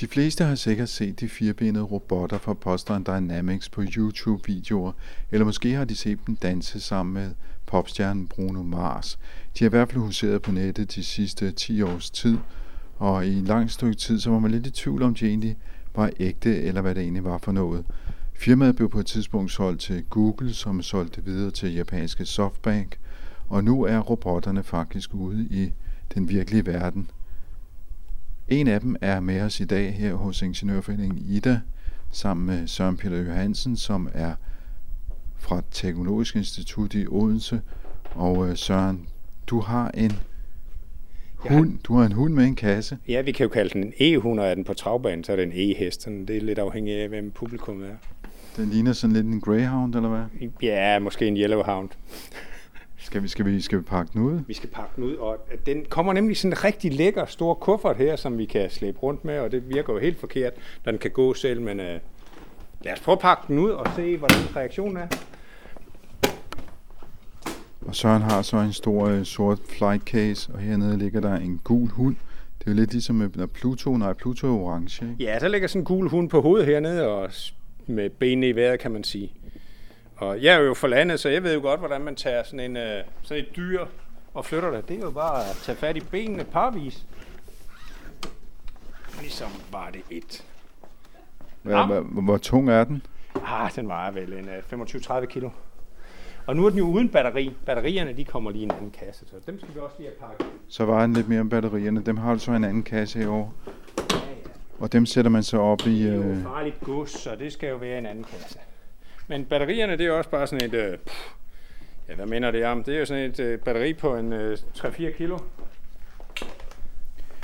De fleste har sikkert set de firebenede robotter fra Boston Dynamics på YouTube-videoer, eller måske har de set dem danse sammen med popstjernen Bruno Mars. De har i hvert fald huseret på nettet de sidste 10 års tid, og i en lang stykke tid, så var man lidt i tvivl om, de egentlig var ægte, eller hvad det egentlig var for noget. Firmaet blev på et tidspunkt solgt til Google, som solgte det videre til japanske Softbank, og nu er robotterne faktisk ude i den virkelige verden. En af dem er med os i dag her hos Ingeniørforeningen IDA, sammen med Søren Peter Johansen, som er fra Teknologisk Institut i Odense. Og øh, Søren, du har en Jeg har- hund, du har en hund med en kasse. Ja, vi kan jo kalde den en E-hund, og er den på travbanen, så er det en E-hest. Sådan, Det er lidt afhængigt af, hvem publikum er. Den ligner sådan lidt en greyhound, eller hvad? Ja, måske en Yellowhound. Skal vi, skal vi, skal vi pakke den ud? Vi skal pakke den ud, og den kommer nemlig sådan en rigtig lækker stor kuffert her, som vi kan slæbe rundt med, og det virker jo helt forkert, når den kan gå selv, men øh, lad os prøve at pakke den ud og se, hvordan reaktionen er. Og Søren har så en stor øh, sort flight case, og hernede ligger der en gul hund. Det er jo lidt ligesom med når Pluto, nej, Pluto er orange, ikke? Ja, der ligger sådan en gul hund på hovedet hernede, og s- med benene i vejret, kan man sige. Og jeg er jo fra landet, så jeg ved jo godt, hvordan man tager sådan, en, øh, sådan et dyr og flytter det. Det er jo bare at tage fat i benene parvis. Ligesom var det et. Hvad, hvor, hvor tung er den? Ah, den vejer vel en øh, 25-30 kilo. Og nu er den jo uden batteri. Batterierne, de kommer lige i en anden kasse, så dem skal vi også lige have pakket. Så var den lidt mere om batterierne. Dem har du så en anden kasse i år. Ja, ja. Og dem sætter man så op i... Det er jo Øh, farligt gods, så det skal jo være en anden kasse. Men batterierne, det er også bare sådan et... Øh, ja, hvad mener det om? Det er jo sådan et øh, batteri på en øh, 3-4 kilo.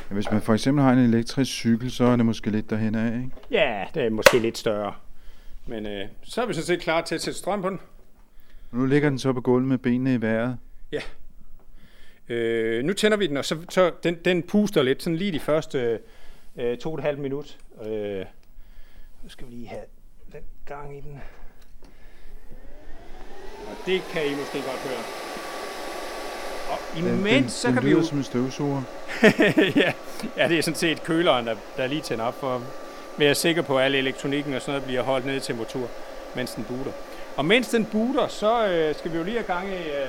hvis man for eksempel har en elektrisk cykel, så er det måske lidt derhen af, ikke? Ja, det er måske lidt større. Men øh, så er vi sådan set klar til at sætte strøm på den. Og nu ligger den så på gulvet med benene i vejret. Øh, nu tænder vi den, og så, så den, den puster lidt, sådan lige de første øh, to og et halvt minut. Øh, nu skal vi lige have den gang i den. Og det kan I måske godt høre. Og Den, imens, den, så den kan vi lyder jo... som en støvsuger. ja, ja, det er sådan set køleren, der, der lige tænder op for at være sikker på, at al elektronikken og sådan noget bliver holdt nede i temperatur, mens den booter. Og mens den booter, så øh, skal vi jo lige have gang i øh,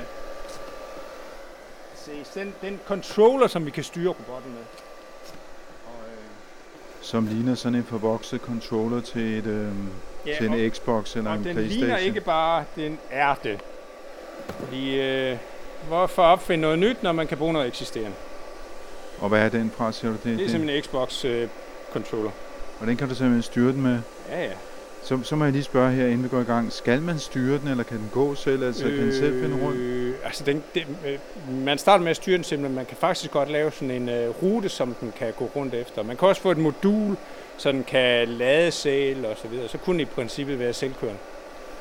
se, den, den controller, som vi kan styre robotten med. Og, øh, Som ligner sådan en forvokset controller til, et, øh, ja, til og, en Xbox eller og en den Playstation. ligner ikke bare, den er det. Fordi, øh, hvorfor opfinde noget nyt, når man kan bruge noget eksisterende? Og hvad er den fra, siger du det? Det er simpelthen en Xbox øh, controller. Og den kan du simpelthen styre den med. Ja, ja. Så, så må jeg lige spørge her, inden vi går i gang. Skal man styre den, eller kan den gå selv? Altså, kan den selv finde rundt? Altså den, den, øh, man starter med at styre den simpelthen. Man kan faktisk godt lave sådan en øh, rute, som den kan gå rundt efter. Man kan også få et modul, så den kan lade selv og så videre. Så kunne den i princippet være selvkørende.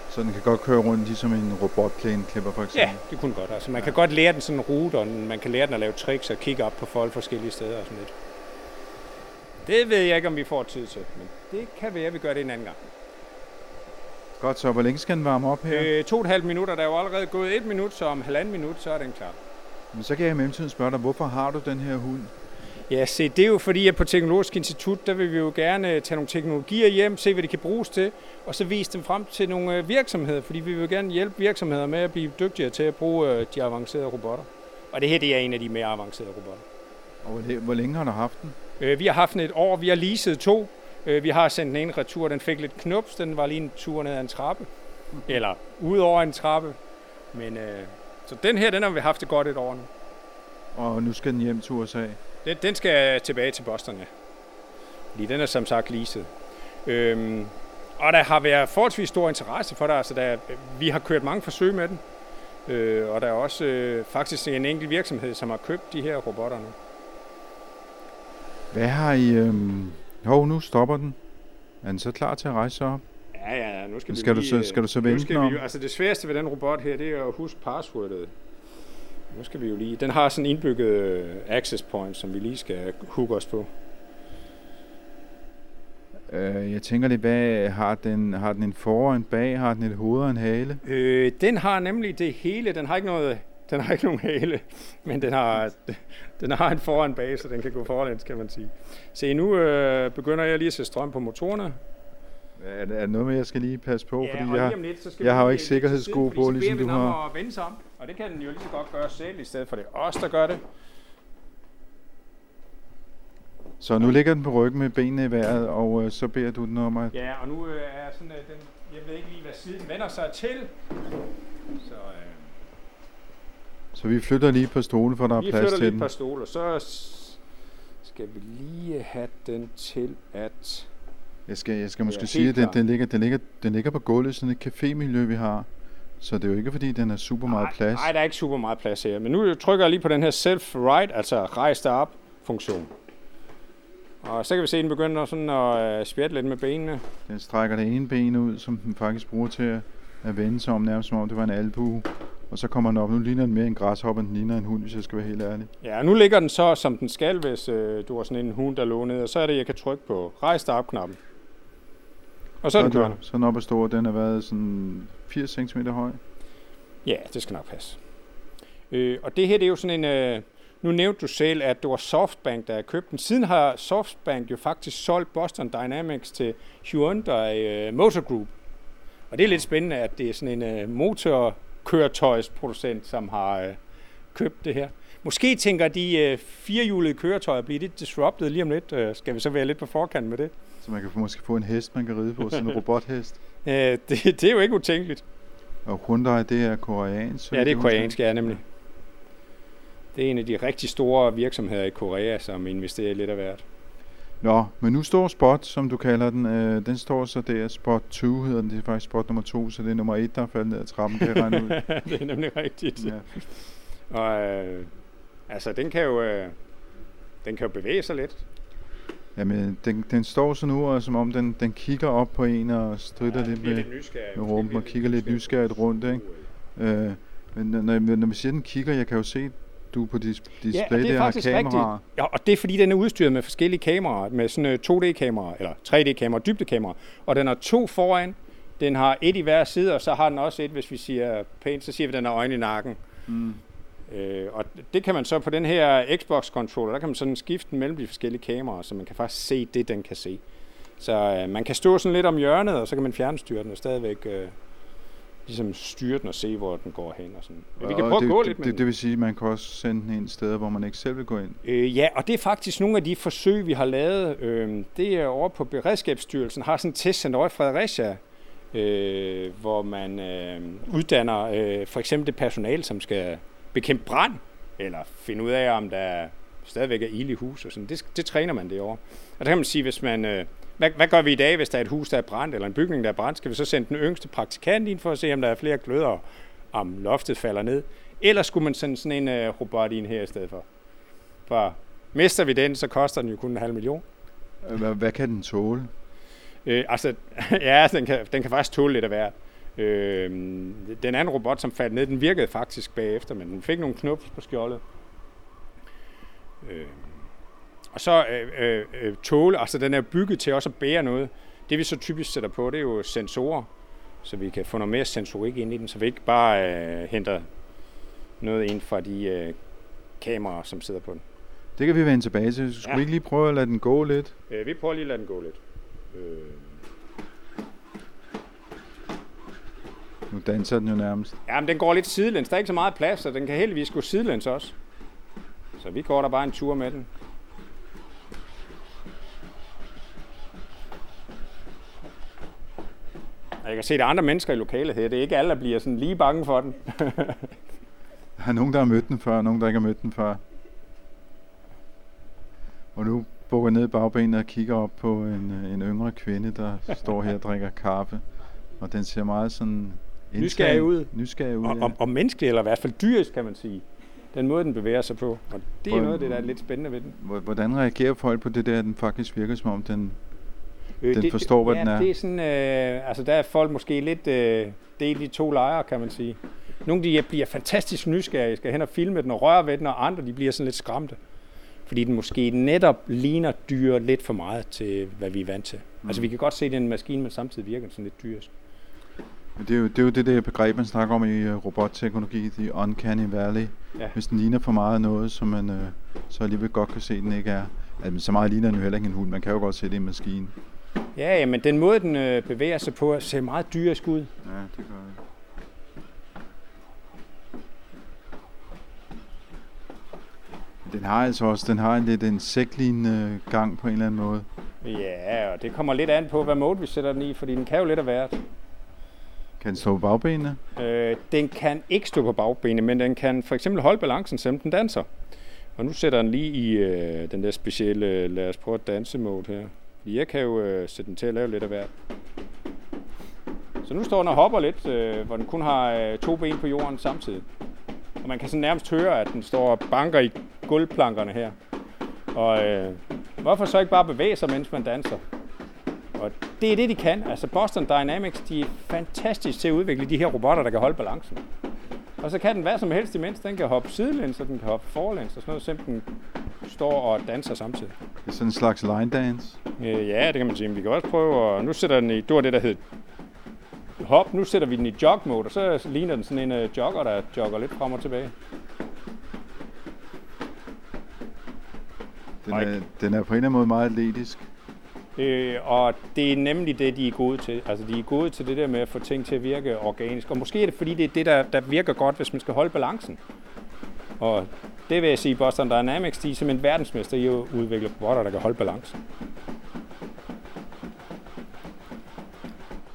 Så den kan godt køre rundt, ligesom en robotplæneklipper for Ja, eksempel? det kunne godt. Altså, man kan godt lære den sådan en rute, og man kan lære den at lave tricks og kigge op på folk forskellige steder og sådan lidt. Det ved jeg ikke, om vi får tid til, men det kan være, at vi gør det en anden gang. Godt, så hvor længe skal den varme op her? Øh. To og et halvt minutter, der er jo allerede gået et minut, så om halvanden minut, så er den klar. Men så kan jeg i mellemtiden spørge dig, hvorfor har du den her hund? Ja, se, det er jo fordi, at på Teknologisk Institut, der vil vi jo gerne øh, tage nogle teknologier hjem, se hvad de kan bruges til, og så vise dem frem til nogle øh, virksomheder, fordi vi vil gerne hjælpe virksomheder med at blive dygtigere til at bruge øh, de avancerede robotter. Og det her, det er en af de mere avancerede robotter. Og hvor læ- hvor længe har du haft den? Vi har haft den et år, vi har leaset to, vi har sendt den ene retur, den fik lidt knups, den var lige en tur ned ad en trappe. Eller ud over en trappe. Men, øh, så den her, den har vi haft det godt et år nu. Og nu skal den hjem til USA. Den, den skal tilbage til Boston, ja. Fordi den er som sagt leaset. Øhm, og der har været forholdsvis stor interesse for det. Altså, der, vi har kørt mange forsøg med den. Øh, og der er også øh, faktisk en enkelt virksomhed, som har købt de her robotter nu. Hvad har I... Øhm... Hov, nu stopper den. Er den så klar til at rejse sig op? Ja, ja, nu skal, Skal vi du så- lige, skal du så nu vende skal vi, Altså det sværeste ved den robot her, det er at huske passwordet. Nu skal vi jo lige... Den har sådan en indbygget øh, access point, som vi lige skal hooke os på. Øh, jeg tænker lidt, hvad har den? Har den en for, en bag? Har den et hoved og en hale? Øh, den har nemlig det hele. Den har ikke noget... Den har ikke nogen hale, men den har, den har en foran bag, så den kan gå forlæns, kan man sige. Se, nu øh, begynder jeg lige at se strøm på motorerne. Er, det- er noget med, jeg skal lige passe på? og fordi jeg, lidt, så skal jeg har jo ikke sikkerhedssko siden, på, ligesom du har. at vende sig om, og det kan den jo lige så godt gøre selv, i stedet for det er os, der gør det. Så nu ligger den på ryggen med benene i vejret, og øh, så beder du den om at... Ja, og nu øh, er sådan, øh, den, jeg ved ikke lige, hvad side den vender sig til. Så vi flytter lige på stolen, for der er vi plads flytter til lige et den. par stole, og så skal vi lige have den til at... Jeg skal, jeg skal måske helt sige, at den, den, ligger, den, ligger, den ligger på gulvet, sådan et cafémiljø, vi har. Så det er jo ikke, fordi den er super meget plads. Nej, der er ikke super meget plads her. Men nu trykker jeg lige på den her self-right, altså rejs dig op funktion. Og så kan vi se, at den begynder sådan at øh, spjætte lidt med benene. Den strækker det ene ben ud, som den faktisk bruger til at, at vende sig om, nærmest som om det var en albue. Og så kommer den op. Nu ligner den mere en græshoppe, end den ligner en hund, hvis jeg skal være helt ærlig. Ja, nu ligger den så, som den skal, hvis øh, du har sådan en hund, der lå ned. Og så er det, jeg kan trykke på rejs dig op-knappen. Og så er den så, kørende. så er den op og den har været sådan 80 cm høj. Ja, det skal nok passe. Øh, og det her, det er jo sådan en... Øh, nu nævnte du selv, at det var Softbank, der havde købt den. Siden har Softbank jo faktisk solgt Boston Dynamics til Hyundai øh, Motor Group. Og det er lidt spændende, at det er sådan en øh, motorkøretøjsproducent, som har øh, købt det her. Måske tænker de øh, firehjulede køretøjer bliver lidt disrupted lige om lidt. Øh, skal vi så være lidt på forkant med det? Så man kan måske få en hest, man kan ride på, sådan en robothest. Øh, det, det er jo ikke utænkeligt. Og Hyundai, det er koreansk. Ja, det er koreansk, ja, nemlig. Det er en af de rigtig store virksomheder i Korea, som investerer lidt af hvert. Nå, men nu står Spot, som du kalder den, øh, den står så der, Spot 2 hedder den, det er faktisk Spot nummer 2, så det er nummer 1, der er faldet ned ad trappen, kan jeg regne ud. det er nemlig rigtigt. Ja. Og øh, altså, den kan jo... Øh, den kan jo bevæge sig lidt. Jamen, den, den står så nu, og som om den, den kigger op på en og strider ja, lidt med, nysgerrig. med rumpen og kigger lidt nysgerrigt rundt, ikke? Øh, men når, når, vi siger, den kigger, jeg kan jo se, du på dis- display Ja, det er der har faktisk kameraer. rigtigt. Ja, og det er fordi, den er udstyret med forskellige kameraer, med sådan øh, 2D-kameraer, eller 3D-kameraer, dybdekameraer. Og den har to foran, den har et i hver side, og så har den også et, hvis vi siger pænt, så siger vi, at den har øjne i nakken. Mm. Øh, og det kan man så på den her Xbox-controller, der kan man sådan skifte mellem de forskellige kameraer, så man kan faktisk se det, den kan se. Så øh, man kan stå sådan lidt om hjørnet, og så kan man fjernstyre den og stadigvæk øh, ligesom styre den og se, hvor den går hen. Og sådan. Men vi kan prøve det, at gå det, lidt med det, det vil sige, at man kan også sende den ind steder, hvor man ikke selv vil gå ind. Øh, ja, og det er faktisk nogle af de forsøg, vi har lavet. Øh, det er over på Beredskabsstyrelsen, har sådan et testcenter over i Fredericia, øh, hvor man øh, uddanner øh, for eksempel det personale, som skal bekæmpe brand, eller finde ud af, om der stadigvæk er ild i hus. Og sådan. Det, det træner man det over. Og der kan man sige, hvis man... Øh, hvad, hvad gør vi i dag, hvis der er et hus, der er brændt, eller en bygning, der er brændt? Skal vi så sende den yngste praktikant ind for at se, om der er flere gløder, om loftet falder ned? Eller skulle man sende sådan en øh, robot ind her i stedet for? For mister vi den, så koster den jo kun en halv million. Øh, Hvad, hvad kan den tåle? Øh, altså, ja, den kan, den kan faktisk tåle lidt af hvert. Øh, den anden robot, som faldt ned, den virkede faktisk bagefter, men den fik nogle knups på skjoldet. Øh, og så øh, øh, øh, tåle, altså den er bygget til også at bære noget. Det vi så typisk sætter på, det er jo sensorer, så vi kan få noget mere sensorik ind i den, så vi ikke bare øh, henter noget ind fra de øh, kameraer, som sidder på den. Det kan vi vende tilbage til. Skulle Ja. vi ikke lige prøve at lade den gå lidt? Øh, vi prøver lige at lade den gå lidt. Øh, Nu danser den jo nærmest. Ja, men den går lidt sidelæns. Der er ikke så meget plads, så den kan heldigvis gå sidelæns også. Så vi går der bare en tur med den. Jeg kan se, at der er andre mennesker i lokalet her. Det er ikke alle, der bliver sådan lige bange for den. Der er nogen, der har mødt den før, og nogen, der ikke har mødt den før. Og nu bukker ned i bagbenet og kigger op på en, øh, en yngre kvinde, der står her og drikker kaffe. Og den ser meget sådan... Nysgerrig ud. Nysgerrig ud, og, ja. og, og menneskelig, eller i hvert fald dyrisk, kan man sige. Den måde, den bevæger sig på. Og det er noget af det, der er lidt spændende ved den. Hvor- Hvordan reagerer folk på det der, at den faktisk virker som om, den... Øh, Den forstår, hvad ja, den er. det er sådan, øh, altså der er folk måske lidt øh, delt i to lejre, kan man sige. Nogle de bliver fantastisk nysgerrige, skal hen og filme den og røre ved den, og andre de bliver sådan lidt skræmte. Fordi den måske netop ligner dyr lidt for meget til, hvad vi er vant til. Mm. Altså vi kan godt se, at det er en maskine, men samtidig virker den sådan lidt dyrisk. Men Det er, jo, det er jo det der begreb, man snakker om i øh, robotteknologi, the uncanny valley. Ja. Hvis den ligner for meget noget, som man øh, så alligevel godt kan se, den ikke er. Altså, så meget ligner den jo heller ikke en hund. Man kan jo godt se det i en maskine. Ja, men den måde, den øh, bevæger sig på, ser meget dyrisk ud. Ja, det gør det. Den har altså også, den har en lidt insektlignende gang på en eller anden måde. Ja, og det kommer lidt an på, hvad mode vi sætter den i, fordi den kan jo lidt af hvert. Kan den stå på bagbenene? Øh, den kan ikke stå på bagbenene, men den kan for eksempel holde balancen, selvom den danser. Og nu sætter den lige i øh, den der specielle, lad os prøve at danse mode her. Jeg kan jo øh, sætte den til at lave lidt af hvert. Så nu står den og hopper lidt, øh, hvor den kun har øh, to ben på jorden samtidig. Og man kan sådan nærmest høre, at den står og banker i gulvplankerne her. Og øh, hvorfor så ikke bare bevæge sig, mens man danser? Og det er det, de kan. Altså Boston Dynamics, de er fantastisk til at udvikle de her robotter, der kan holde balancen. Og så kan den hvad som helst imens. Den kan hoppe sidelæns, og den kan hoppe forlæns, og sådan noget, simpelthen står og danser samtidig. Det er sådan en slags line dance. Øh, ja, det kan man sige. Men vi kan også prøve, og nu sætter den i, det var det, der hed hop. Nu sætter vi den i jog mode, og så ligner den sådan en uh, jogger, der jogger lidt frem og tilbage. Den er, den er på en eller anden måde meget atletisk. Øh, og det er nemlig det, de er gode til. Altså, de er gode til det der med at få ting til at virke organisk. Og måske er det, fordi det er det, der, der virker godt, hvis man skal holde balancen. Og det vil jeg sige, Boston Dynamics, de er simpelthen verdensmester i at udvikle robotter, der kan holde balancen.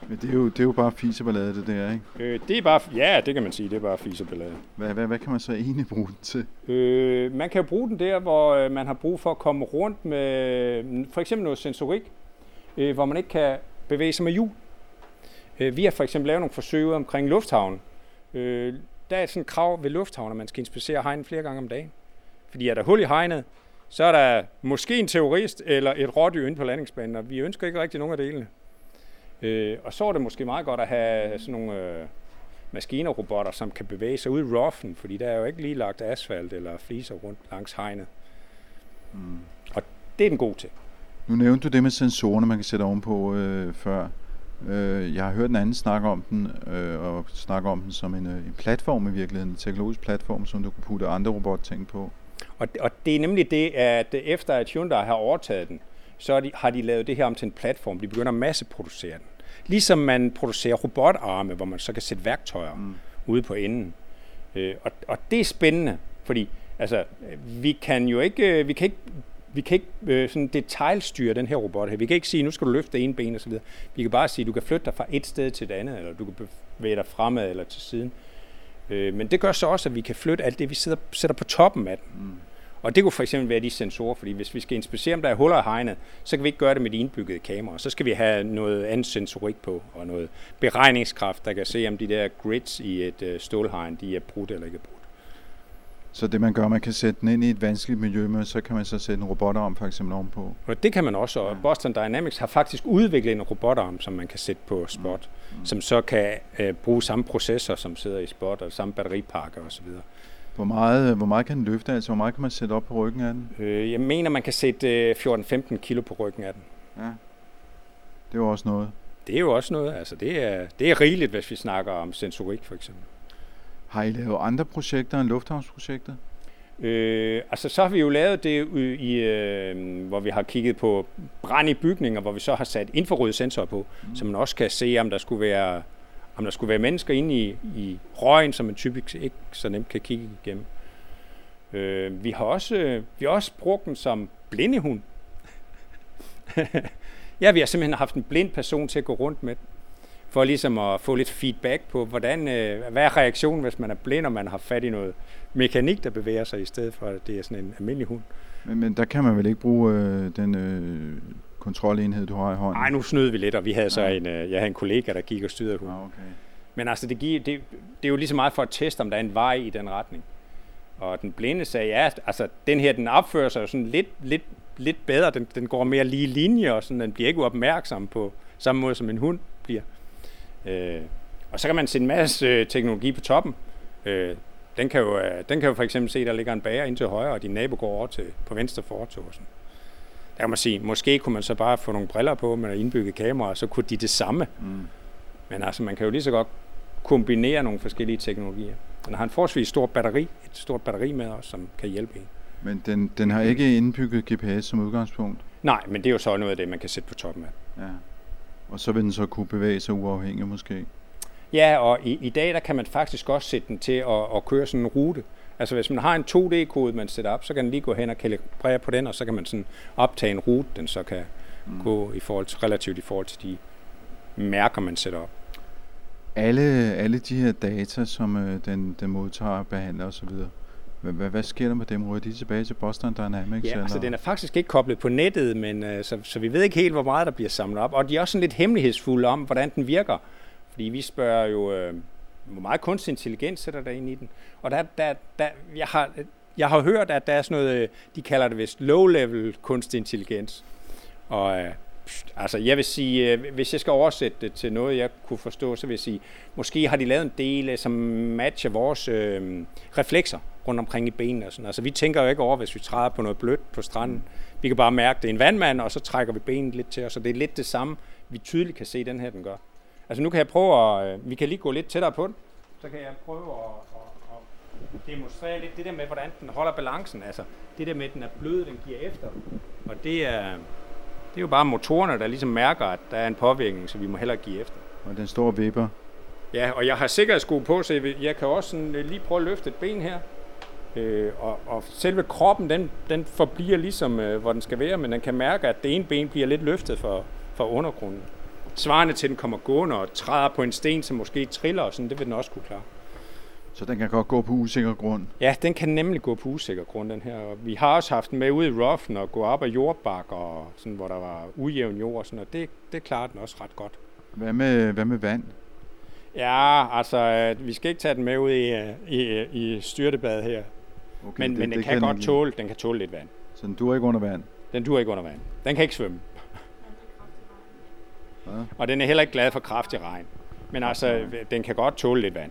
Men det er jo, det er jo bare fiseballade, det der, ikke? Øh, det er bare, ja, det kan man sige, det er bare fiseballade. Hvad, hvad, hvad kan man så egentlig bruge den til? Øh, man kan bruge den der, hvor øh, man har brug for at komme rundt med mm, for eksempel noget sensorik, øh, hvor man ikke kan bevæge sig med hjul. Øh, vi har for eksempel lavet nogle forsøg omkring lufthavnen. Øh, der er sådan et krav ved lufthavnen, at man skal inspicere hegnet flere gange om dagen. Fordi er der hul i hegnet, så er der måske en terrorist eller et rådyr inde på landingsbanen, og vi ønsker ikke rigtig nogen af delene. Øh, og så er det måske meget godt at have sådan nogle øh, maskinerobotter, som kan bevæge sig ud i roughen, fordi der er jo ikke lige lagt asfalt eller fliser rundt langs hegnet. Mm. Og det er den god til. Nu nævnte du det med sensorerne, man kan sætte ovenpå øh, før. Øh, jeg har hørt en anden snakke om den, øh, og snakke om den som en, øh, en platform i virkeligheden, en teknologisk platform, som du kunne putte andre robotting på. Og, og det er nemlig det, at efter at Hyundai har overtaget den, så er de, har de lavet det her om til en platform. De begynder at masseproducere den. Ligesom man producerer robotarme, hvor man så kan sætte værktøjer mm. ude på enden. Øh, og, og det er spændende, fordi altså, vi kan jo ikke, øh, vi kan ikke vi kan ikke øh, sådan detaljstyre den her robot her. Vi kan ikke sige, nu skal du løfte ene ben og så videre. Vi kan bare sige, du kan flytte dig fra et sted til et andet, eller du kan bevæge dig fremad eller til siden. Øh, men det gør så også, at vi kan flytte alt det, vi sidder, sætter på toppen af den. Mm. Og det kunne for eksempel være de sensorer, fordi hvis vi skal inspicere, om der er huller i hegnet, så kan vi ikke gøre det med de indbyggede kameraer. Så skal vi have noget andet sensorik på, og noget beregningskraft, der kan se, om de der grids i et øh, stålhegn, de er brudt eller ikke brudt. Så det man gør, man kan sætte den ind i et vanskeligt miljø, men så kan man så sætte en robotarm for eksempel ovenpå. Og det kan man også, og Boston Dynamics har faktisk udviklet en robotarm, som man kan sætte på Spot, mm. som så kan øh, bruge samme processor, som sidder i Spot, og samme batteripakke osv. Hvor meget, hvor meget kan den løfte? Altså, hvor meget kan man sætte op på ryggen af den? Øh, jeg mener, man kan sætte øh, 14-15 kilo på ryggen af den. Ja, det er jo også noget. Det er jo også noget, altså det er, det er rigeligt, hvis vi snakker om sensorik for eksempel. Har I lavet andre projekter end lufthavnsprojektet? Øh, altså så har vi jo lavet det i, øh, hvor vi har kigget på brand i bygninger, hvor vi så har sat infrarøde sensorer på, mm. så man også kan se, om der skulle være, om der skulle være mennesker inde i, i røgen, som man typisk ikke så nemt kan kigge igennem. Øh, vi, har også, vi har også brugt den som blindehund. ja, vi har simpelthen haft en blind person til at gå rundt med den. for ligesom at få lidt feedback på, hvordan, øh, hvad er reaktionen, hvis man er blind, og man har fat i noget mekanik, der bevæger sig, i stedet for, at det er sådan en almindelig hund. Men, men der kan man vel ikke bruge øh, den øh, kontrolenhed, du har i hånden? Nej, nu snød vi lidt, og vi havde så Ja. en, øh, jeg havde en kollega, der gik og styrede hunden. Ah, okay. Men altså, det, giver, det, det er jo lige så meget for at teste, om der er en vej i den retning. Og den blinde sagde, ja, altså den her, den opfører sig jo sådan lidt, lidt, lidt bedre. Den, den går mere lige linje, og sådan, den bliver ikke opmærksom på samme måde, som en hund bliver. Øh, og så kan man se en masse øh, teknologi på toppen. Øh, den, kan jo, øh, den kan jo for eksempel se, der ligger en bager ind til højre, og din nabo går over til, på venstre fortog. og Sådan. Der kan man sige, måske kunne man så bare få nogle briller på med indbygget kamera, og så kunne de det samme. Mm. Men altså, man kan jo lige så godt kombinere nogle forskellige teknologier. Den har en forholdsvis stor batteri, et stort batteri med os, som kan hjælpe en. Men den, den har ikke indbygget GPS som udgangspunkt? Nej, men det er jo så noget af det, man kan sætte på toppen af. Ja. Og så vil den så kunne bevæge sig uafhængigt måske? Ja, og i, i dag der kan man faktisk også sætte den til at, at køre sådan en rute. Altså hvis man har en 2D-kode, man sætter op, så kan den lige gå hen og kalibrere på den, og så kan man sådan optage en rute, den så kan mm. gå i forhold til, relativt i forhold til de mærker, man sætter op. Alle, alle de her data, som øh, den, den modtager, behandler osv., hvad, hvad, hvad sker der med dem? Ryger de tilbage til Boston Dynamics? Ja, altså den er faktisk ikke koblet på nettet, men øh, så, så vi ved ikke helt, hvor meget der bliver samlet op. Og de er også sådan lidt hemmelighedsfulde om, hvordan den virker. Fordi vi spørger jo, øh, hvor meget kunstig intelligens sætter der ind i den. Og der, der, der, jeg, har, jeg har hørt, at der er sådan noget, øh, de kalder det vist low-level kunstig intelligens. Og øh, pst, altså jeg vil sige, øh, hvis jeg skal oversætte det til noget, jeg kunne forstå, så vil jeg sige, måske har de lavet en del, øh, som matcher vores øh, reflekser rundt omkring i benene og sådan. Altså vi tænker jo ikke over, hvis vi træder på noget blødt på stranden. Vi kan bare mærke, det er en vandmand, og så trækker vi benet lidt til os, og det er lidt det samme, vi tydeligt kan se, den her den gør. Altså nu kan jeg prøve at, øh, vi kan lige gå lidt tættere på den, så kan jeg prøve at, at, at demonstrere lidt det der med, hvordan den holder balancen. Altså det der med, at den er blød, den giver efter. Og det er, det er jo bare motorerne, der ligesom mærker, at der er en påvirkning, så vi må hellere give efter. Og den står og vipper. Ja, og jeg har sikkerhedssko på, så jeg kan også sådan, øh, lige prøve at løfte et ben her. Øh, og, og selve kroppen, den, den forbliver ligesom, øh, hvor den skal være, men den kan mærke, at det ene ben bliver lidt løftet for, for undergrunden. Svarende til, at den kommer gående og træder på en sten, som måske triller og sådan, det vil den også kunne klare. Så den kan godt gå på usikker grund. Ja, den kan nemlig gå på usikker grund, den her. Og vi har også haft den med ude i roughen og gå op ad jordbakker, og sådan, hvor der var ujævn jord og sådan, og det, det klarer den også ret godt. Hvad med, hvad med vand? Ja, altså, øh, vi skal ikke tage den med ud i, øh, i, øh, i styrtebadet her. Okay, Men, det, men den kan, godt tåle, den kan tåle lidt vand. Så den duer ikke under vand? Den duer ikke under vand. Den kan ikke svømme. Og den er heller ikke glad for kraftig regn. Men altså, den kan godt tåle lidt vand.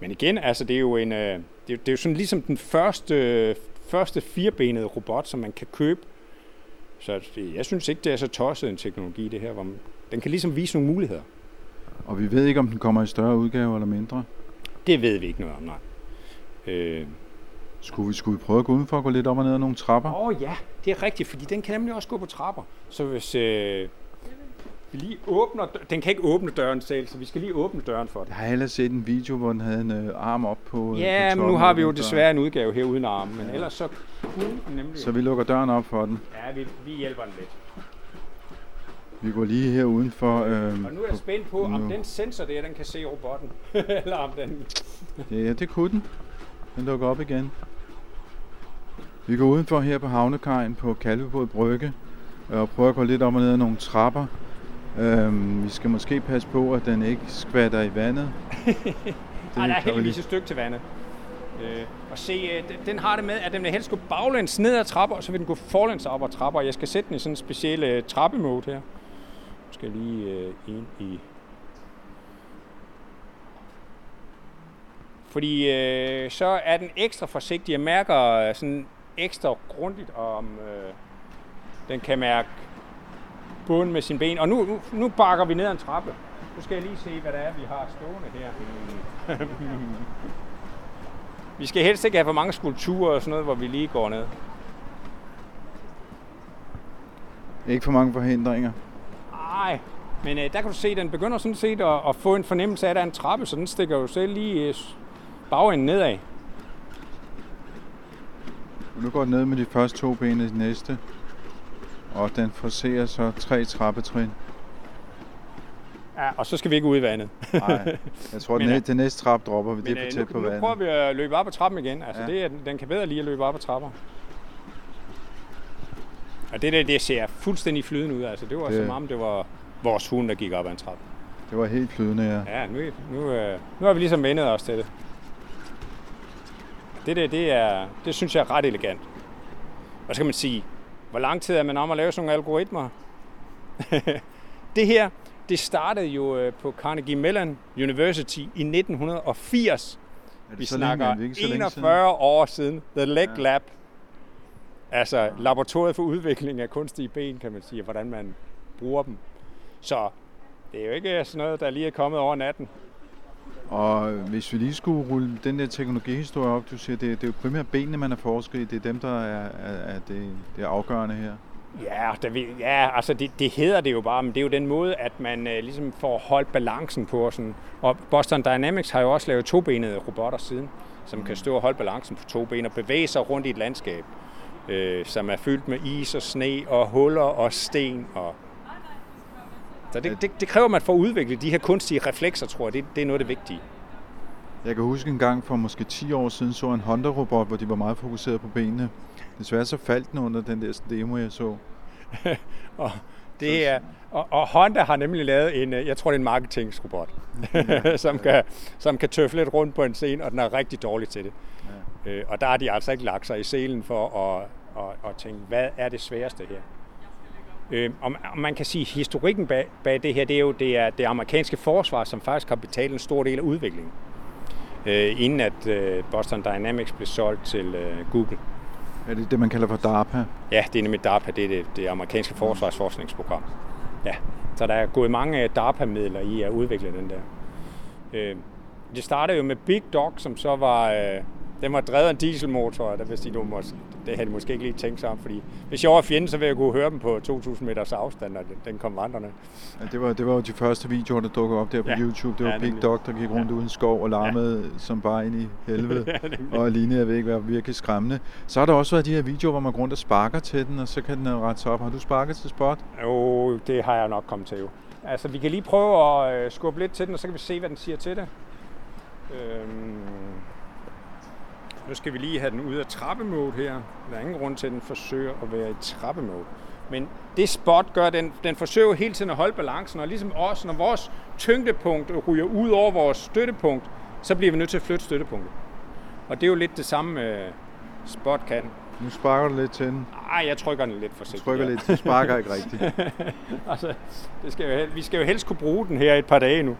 Men igen, altså, det er jo en, øh, det er, det er jo sådan ligesom den første, første firebenede robot, som man kan købe. Så jeg synes ikke, det er så tosset en teknologi, det her. Hvor man, den kan ligesom vise nogle muligheder. Og vi ved ikke, om den kommer i større udgave eller mindre. Det ved vi ikke noget om, nej. Øh, Skulle vi, skulle vi prøve at gå udenfor og gå lidt op og ned ad nogle trapper? Åh oh, ja, det er rigtigt, fordi den kan nemlig også gå på trapper. Så hvis øh, vi lige åbner, den kan ikke åbne døren selv, så vi skal lige åbne døren for den. Jeg har ellers set en video, hvor den havde en øh, arm op på øh, Ja, på men nu har vi jo desværre en udgave her uden arm, men ellers så kunne den nemlig... Så vi lukker døren op for den. Ja, vi, vi hjælper den lidt. Vi går lige her udenfor. Øh, Og nu er jeg spændt på, om nu. den sensor der, den kan se robotten. Eller om den... Ja, det kunne den. Den lukker op igen. Vi går udenfor her på havnekajen på Kalvebod Brygge og prøver at gå lidt op og ned ad nogle trapper. Øhm, vi skal måske passe på, at den ikke skvatter i vandet. Det Ej, der er heldigvis et stykke til vandet. Øh, og se, øh, den- har det med, at den vil helst gå baglæns ned ad trapper, og så vil den gå forlæns op ad trapper. Jeg skal sætte den i sådan en speciel øh, trappemode her. Nu skal jeg lige øh, ind i... Fordi øh, så er den ekstra forsigtig. Jeg mærker øh, sådan ekstra grundigt, om øh, den kan mærke bunden med sine ben. Og nu, nu, nu bakker vi ned ad en trappe. Nu skal jeg lige se, hvad det er, vi har stående her. vi skal helst ikke have for mange skulpturer og sådan noget, hvor vi lige går ned. Ikke for mange forhindringer. Nej, men øh, der kan du se, at den begynder sådan set at, at få en fornemmelse af, at der er en trappe, så den stikker jo selv lige øh, bagenden nedad. Nu går den ned med de første to ben i næste. Og den forser så tre trappetrin. Ja, og så skal vi ikke ud i vandet. Nej, jeg tror, Men, den, øh, den næste trap dropper vi. Det er for øh, tæt på nu, nu vandet. prøver vi at løbe op ad trappen igen. Altså, Ja. det er, den kan bedre lige at løbe op ad trapper. Og det der, det ser fuldstændig flydende ud. Altså, det var Det- det... som om, det var vores hund, der gik op ad en trappe. Det var helt flydende, ja. Ja, nu, nu, øh, nu har vi ligesom vendet os til det. Det der, det, er, det synes jeg er ret elegant. Hvad skal man sige? Hvor lang tid er man om at lave sådan nogle algoritmer? det her, det startede jo øh, på Carnegie Mellon University i 1980. Er det Vi så snakker Er så længe 41 år siden. The Leg Ja. Lab. Altså laboratoriet for udvikling af kunstige ben, kan man sige, og hvordan man bruger dem. Så det er jo ikke sådan noget, der lige er kommet over natten. Og hvis vi lige skulle rulle den der teknologihistorie op, du siger, det, det er jo primært benene, man har forsket i. Det er dem, der er, er, er det, det er afgørende her. Ja, der, vi- ja altså det, det hedder det jo bare, men det er jo den måde, at man øh, ligesom får holdt balancen på. Sådan. Og Boston Dynamics har jo også lavet tobenede robotter siden, som kan stå og holde balancen på to ben og bevæge sig rundt i et landskab, øh, som er fyldt med is og sne og huller og sten. Og... Så det, det, det kræver, at man får udviklet de her kunstige reflekser, tror jeg. Det, det er noget af det vigtige. Jeg kan huske en gang for måske 10 år siden, så en Honda-robot, hvor de var meget fokuseret på benene. Desværre så faldt den under den der demo, jeg så. Og, det er, og, og Honda har nemlig lavet en, øh, jeg tror det er en marketingsrobot, som, kan, som kan tøffe lidt rundt på en scene, og den er rigtig dårlig til det. Ja. Øh, og der har de altså ikke lagt sig i selen for at, at, at tænke, hvad er det sværeste her? Øh, og man- kan sige, at historikken bag, bag det her, det er jo det, er det amerikanske forsvar, som faktisk har betalt en stor del af udviklingen. Øh, inden at øh, Boston Dynamics blev solgt til øh, Google. Er det det, man kalder for DARPA? Ja, det er nemlig DARPA, det er det, det amerikanske forsvarsforskningsprogram. Ja, så der er gået mange DARPA-midler i at udvikle den der. Øh, det startede jo med Big Dog, som så var, øh, den var drevet af en dieselmotor, der vil sige, du må, det havde de måske ikke lige tænkt sig om, fordi hvis jeg var fjenden, så ville jeg kunne høre dem på 2.000 meters afstand, og den kom vandrende. Ja, det, var, det var jo de første videoer, der dukkede op der på Ja. YouTube. Det var Ja, Big. Dog, der gik rundt Ja. uden skov og larmede som bare ind i helvede. Ja, nemlig. og lignede, jeg ved ikke, var virkelig skræmmende. Så har der også været de her videoer, hvor man går rundt og sparker til den, og så kan den øh, rette sig op. Har du sparket til spot? Jo, det har jeg nok kommet til jo. Altså, vi kan lige prøve at øh, skubbe lidt til den, og så kan vi se, hvad den siger til det. Øhm, nu skal vi lige have den ud af trappemode her. Der er ingen grund til, at den forsøger at være i trappemode. Men det spot gør, den, den forsøger hele tiden at holde balancen, og ligesom også, når vores tyngdepunkt ryger ud over vores støttepunkt, så bliver vi nødt til at flytte støttepunktet. Og det er jo lidt det samme, øh, spot kan. Nu sparker du lidt til den. Ej, jeg trykker den lidt Du forsigtigt. trykker ja. lidt, du sparker ikke rigtigt. altså, det skal jo, vi skal jo helst kunne bruge den her et par dage nu.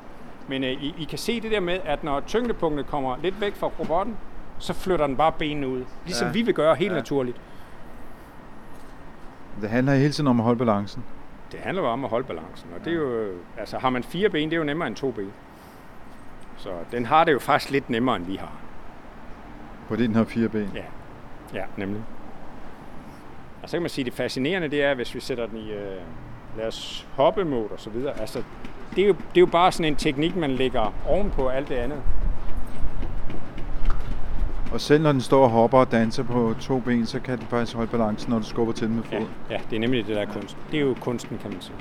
Men øh, I, I kan se det der med, at når tyngdepunktet kommer lidt væk fra robotten, så flytter den bare benene ud. Ligesom Ja. ja. vi vil gøre helt Ja. ja. naturligt. Det handler hele tiden om at holde balancen. Det handler jo om at holde balancen. Og det er jo, altså har man fire ben, det er jo nemmere end to ben. Så den har det jo faktisk lidt nemmere, end vi har. Fordi den har fire ben. Ja, ja nemlig. Og så kan man sige, at det fascinerende det er, hvis vi sætter den i, øh, lad os hoppe og så videre. Altså, det er, jo, det er jo bare sådan en teknik, man lægger ovenpå alt det andet. Og selv når den står og hopper og danser på to ben, så kan den faktisk holde balancen, når du skubber til den med fod. Ja, ja, det er nemlig det der kunst. Det er jo kunsten, kan man sige.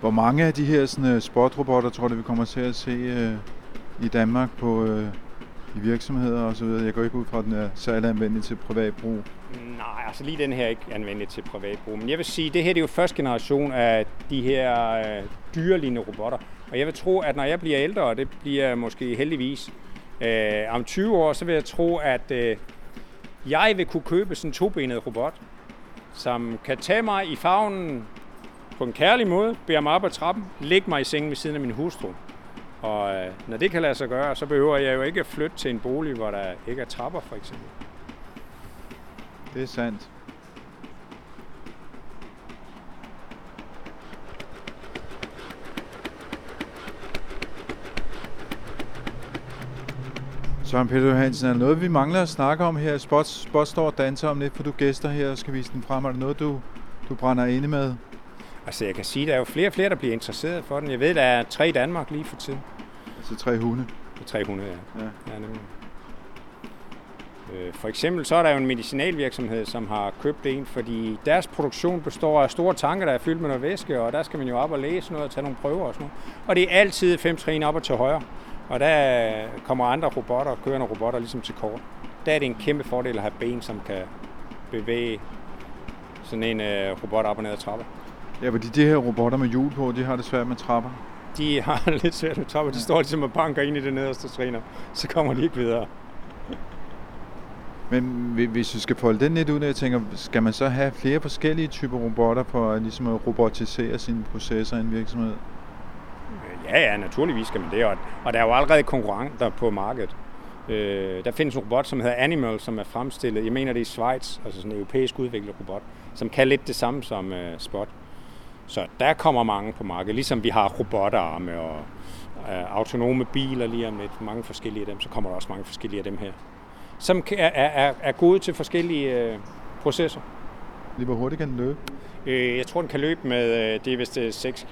Hvor mange af de her sådan, uh, spotrobotter tror du, vi kommer til at se uh, i Danmark på uh, i virksomheder og så videre? Jeg går ikke ud fra, at den er særlig anvendelig til privat brug. Nej, altså lige den her er ikke anvendelig til privatbrug. Men jeg vil sige, det her det er jo første generation af de her øh, dyrelignende robotter. Og jeg vil tro, at når jeg bliver ældre, og det bliver måske heldigvis øh, om 20 år, så vil jeg tro, at øh, jeg vil kunne købe sådan en tobenet robot, som kan tage mig i favnen på en kærlig måde, bære mig op ad trappen, lægge mig i sengen ved siden af min hustru. Og øh, når det kan lade sig gøre, så behøver jeg jo ikke at flytte til en bolig, hvor der ikke er trapper, for eksempel. Det er sandt. Søren Peter Johansen, er der noget, vi mangler at snakke om her? Spot, Spot står og danser om lidt, for du er gæster her og skal vise den frem. Er der noget, du, du brænder inde med? Altså jeg kan sige, at der er jo flere og flere, der bliver interesseret for den. Jeg ved, der er tre i Danmark lige for tiden. Altså tre hunde. Det er 300, ja. Ja. ja nemlig. Øh, For eksempel så er der jo en medicinalvirksomhed, som har købt en, fordi deres produktion består af store tanker, der er fyldt med noget væske, og der skal man jo op og læse noget og tage nogle prøver og sådan noget. Og det er altid fem trin op og til højre. Og der kommer andre robotter, kørende robotter, ligesom til kort. Der er det en kæmpe fordel at have ben, som kan bevæge sådan en øh, robot op og ned ad trapper. Ja, fordi de her robotter med hjul på, de har det svært med trapper. De har lidt svært med trapper. De står ligesom og banker ind i det nederste trin, og så kommer de ikke videre. Men hvi- hvis vi skal folde den lidt ud, jeg tænker, skal man så have flere forskellige typer robotter for at, ligesom at robotisere sine processer i en virksomhed? Ja, ja, naturligvis skal man det, og, og der er jo allerede konkurrenter på markedet. Øh, der findes en robot, som hedder Animal, som er fremstillet, jeg mener det er i Schweiz, altså sådan en europæisk udviklet robot, som kan lidt det samme som uh, Spot. Så der kommer mange på markedet, ligesom vi har robotarme og uh, autonome biler lige om lidt, mange forskellige af dem, så kommer der også mange forskellige af dem her, som er, er, er gode til forskellige uh, processer. Lige hvor hurtigt kan den løbe? Øh, jeg tror, den kan løbe med, øh, det er vist øh, 6,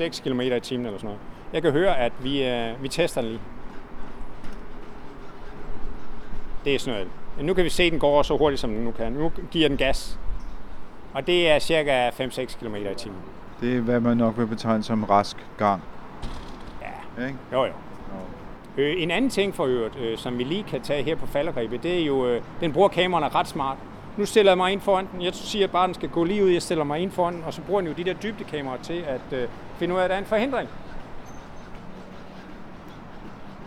6 km i timen eller sådan noget. Jeg kan høre, at vi, øh, vi tester den lige. Det er sådan noget. Nu kan vi se, at den går så hurtigt, som den nu kan. Nu giver den gas. Og det er cirka 5-6 km i timen. Det er, hvad man nok vil betegne som rask gang. Ja, Ikke? jo jo. Øh, en anden ting for øvrigt, øh, som vi lige kan tage her på faldergrebet, det er jo, øh, den bruger kameraerne ret smart. Nu stiller jeg mig ind foran den. Jeg siger bare, at den skal gå lige ud. Jeg stiller mig ind foran den, og så bruger den jo de der dybdekameraer til at øh, finde ud af, at der er en forhindring.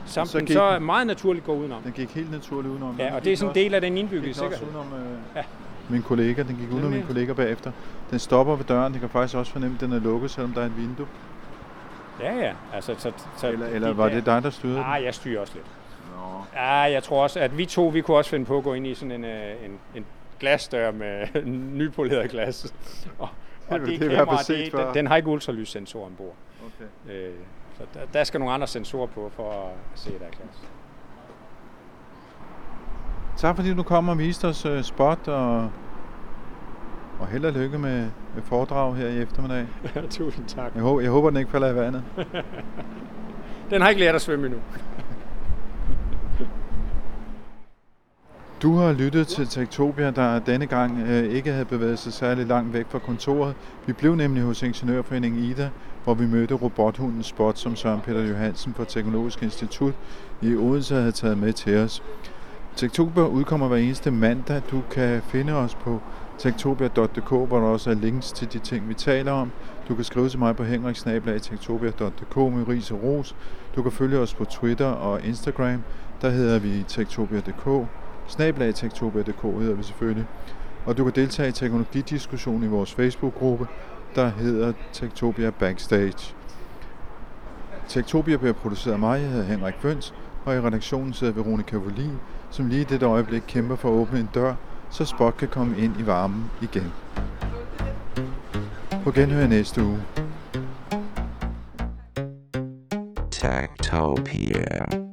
Som Så den gik så meget naturligt går udenom. Den gik helt naturligt udenom. Ja, og det er sådan en del af den indbyggede sikkerhed. udenom øh, Ja. min kollega. Den gik udenom min kollega bagefter. Den stopper ved døren. Den kan faktisk også fornemme, at den er lukket, selvom der er et vindue. Ja, ja. Altså, så, så Eller, de eller var der- det dig, der styrede? Ah, jeg styrer også lidt. Nå. Ja, jeg tror også, at vi to, vi kunne også finde på at gå ind i sådan en, øh, en, en glasdør med nypoleret glas. Og, og Det- det, det kamera, det, den, den har ikke ultralyssensorer ombord. Okay. Øh, så der, der skal nogle andre sensorer på for at se, der er glas. Tak fordi du kom og viste os uh, spot, og, og held og lykke med, med foredrag her i eftermiddag. Tusind tak. Jeg håber, jeg håber den ikke falder i vandet. Den har ikke lært at svømme endnu. Du har lyttet til Tektopia, der denne gang øh, ikke havde bevæget sig særlig langt væk fra kontoret. Vi blev nemlig hos Ingeniørforeningen IDA, hvor vi mødte robothunden Spot, som Søren Peter Johansen fra Teknologisk Institut i Odense havde taget med til os. Tektopia udkommer hver eneste mandag. Du kan finde os på tektopia.dk, hvor der også er links til de ting, vi taler om. Du kan skrive til mig på henriksnablag.tektopia.dk med ris og ros. Du kan følge os på Twitter og Instagram. Der hedder vi tektopia.dk snablagtektopia.dk hedder vi selvfølgelig. Og du kan deltage i teknologidiskussionen i vores Facebook-gruppe, der hedder Tektopia Backstage. Tektopia bliver produceret af mig, jeg hedder Henrik Føns, og i redaktionen sidder Veronika Volin, som lige i dette øjeblik kæmper for at åbne en dør, så Spot kan komme ind i varmen igen. På genhør næste uge. Techtopia.